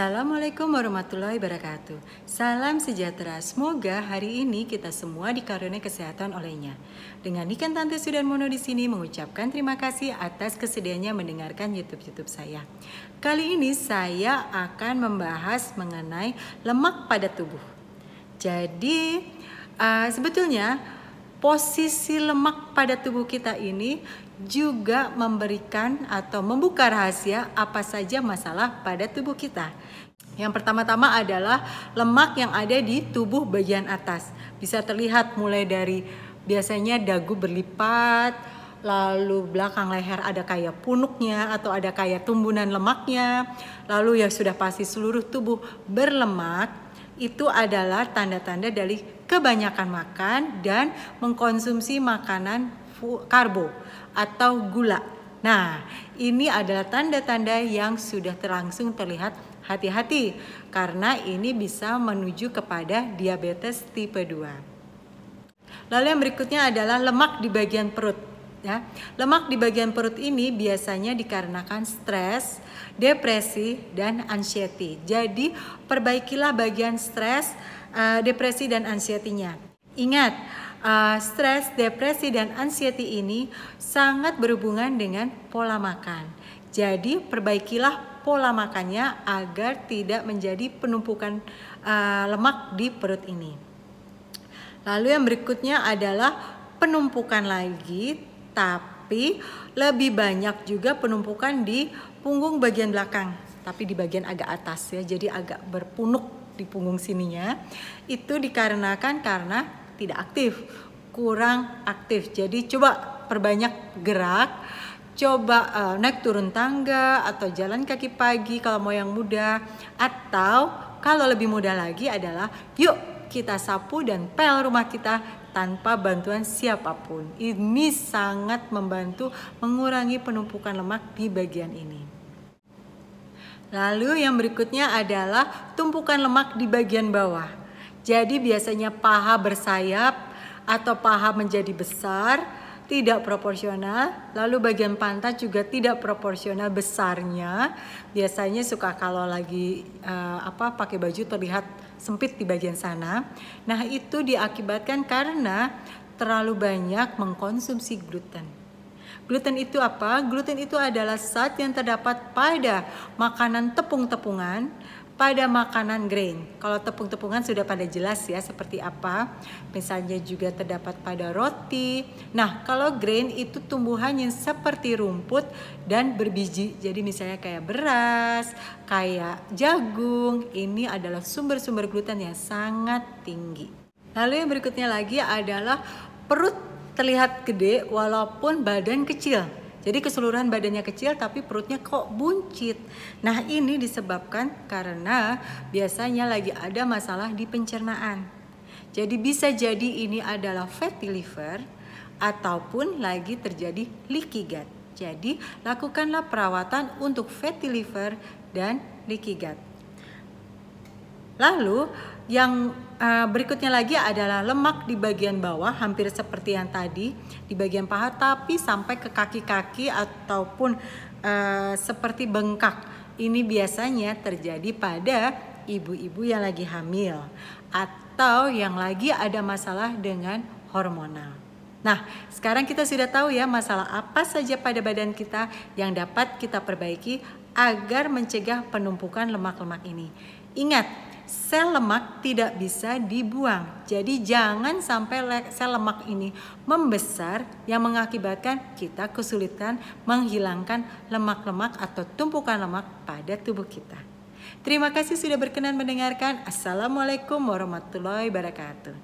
Assalamualaikum warahmatullahi wabarakatuh. Salam sejahtera. Semoga hari ini kita semua dikaruniai kesehatan olehnya. Dengan Niken Tante Sudan Mono di sini mengucapkan terima kasih atas kesediaannya mendengarkan YouTube-YouTube saya. Kali ini saya akan membahas mengenai lemak pada tubuh. Jadi uh, sebetulnya posisi lemak pada tubuh kita ini juga memberikan atau membuka rahasia apa saja masalah pada tubuh kita. Yang pertama-tama adalah lemak yang ada di tubuh bagian atas. Bisa terlihat mulai dari biasanya dagu berlipat, lalu belakang leher ada kayak punuknya atau ada kayak tumbunan lemaknya, lalu ya sudah pasti seluruh tubuh berlemak, itu adalah tanda-tanda dari kebanyakan makan dan mengkonsumsi makanan karbo atau gula. Nah, ini adalah tanda-tanda yang sudah terlangsung terlihat hati-hati karena ini bisa menuju kepada diabetes tipe 2. Lalu yang berikutnya adalah lemak di bagian perut. Ya, lemak di bagian perut ini biasanya dikarenakan stres, depresi, dan anxiety. Jadi perbaikilah bagian stres, uh, depresi, dan anxiety-nya. Ingat, uh, stres, depresi, dan anxiety ini sangat berhubungan dengan pola makan. Jadi perbaikilah pola makannya agar tidak menjadi penumpukan uh, lemak di perut ini. Lalu yang berikutnya adalah penumpukan lagi, tapi lebih banyak juga penumpukan di punggung bagian belakang, tapi di bagian agak atas ya, jadi agak berpunuk di punggung sininya. Itu dikarenakan karena tidak aktif, kurang aktif. Jadi coba perbanyak gerak, coba uh, naik turun tangga atau jalan kaki pagi kalau mau yang mudah atau kalau lebih mudah lagi adalah yuk kita sapu dan pel rumah kita tanpa bantuan siapa pun. Ini sangat membantu mengurangi penumpukan lemak di bagian ini. Lalu yang berikutnya adalah tumpukan lemak di bagian bawah. Jadi biasanya paha bersayap atau paha menjadi besar, tidak proporsional, lalu bagian pantat juga tidak proporsional besarnya. Biasanya suka kalau lagi uh, apa pakai baju terlihat sempit di bagian sana. Nah, itu diakibatkan karena terlalu banyak mengkonsumsi gluten. Gluten itu apa? Gluten itu adalah zat yang terdapat pada makanan tepung-tepungan, pada makanan grain. Kalau tepung-tepungan sudah pada jelas ya seperti apa. Misalnya juga terdapat pada roti. Nah, kalau grain itu tumbuhan yang seperti rumput dan berbiji. Jadi misalnya kayak beras, kayak jagung. Ini adalah sumber-sumber gluten yang sangat tinggi. Lalu yang berikutnya lagi adalah perut terlihat gede walaupun badan kecil. Jadi keseluruhan badannya kecil tapi perutnya kok buncit. Nah ini disebabkan karena biasanya lagi ada masalah di pencernaan. Jadi bisa jadi ini adalah fatty liver ataupun lagi terjadi leaky gut. Jadi lakukanlah perawatan untuk fatty liver dan leaky gut. Lalu yang uh, berikutnya lagi adalah lemak di bagian bawah hampir seperti yang tadi di bagian paha tapi sampai ke kaki-kaki ataupun uh, seperti bengkak. Ini biasanya terjadi pada ibu-ibu yang lagi hamil atau yang lagi ada masalah dengan hormonal. Nah, sekarang kita sudah tahu ya masalah apa saja pada badan kita yang dapat kita perbaiki agar mencegah penumpukan lemak-lemak ini. Ingat, sel lemak tidak bisa dibuang. Jadi jangan sampai sel lemak ini membesar yang mengakibatkan kita kesulitan menghilangkan lemak-lemak atau tumpukan lemak pada tubuh kita. Terima kasih sudah berkenan mendengarkan. Assalamualaikum warahmatullahi wabarakatuh.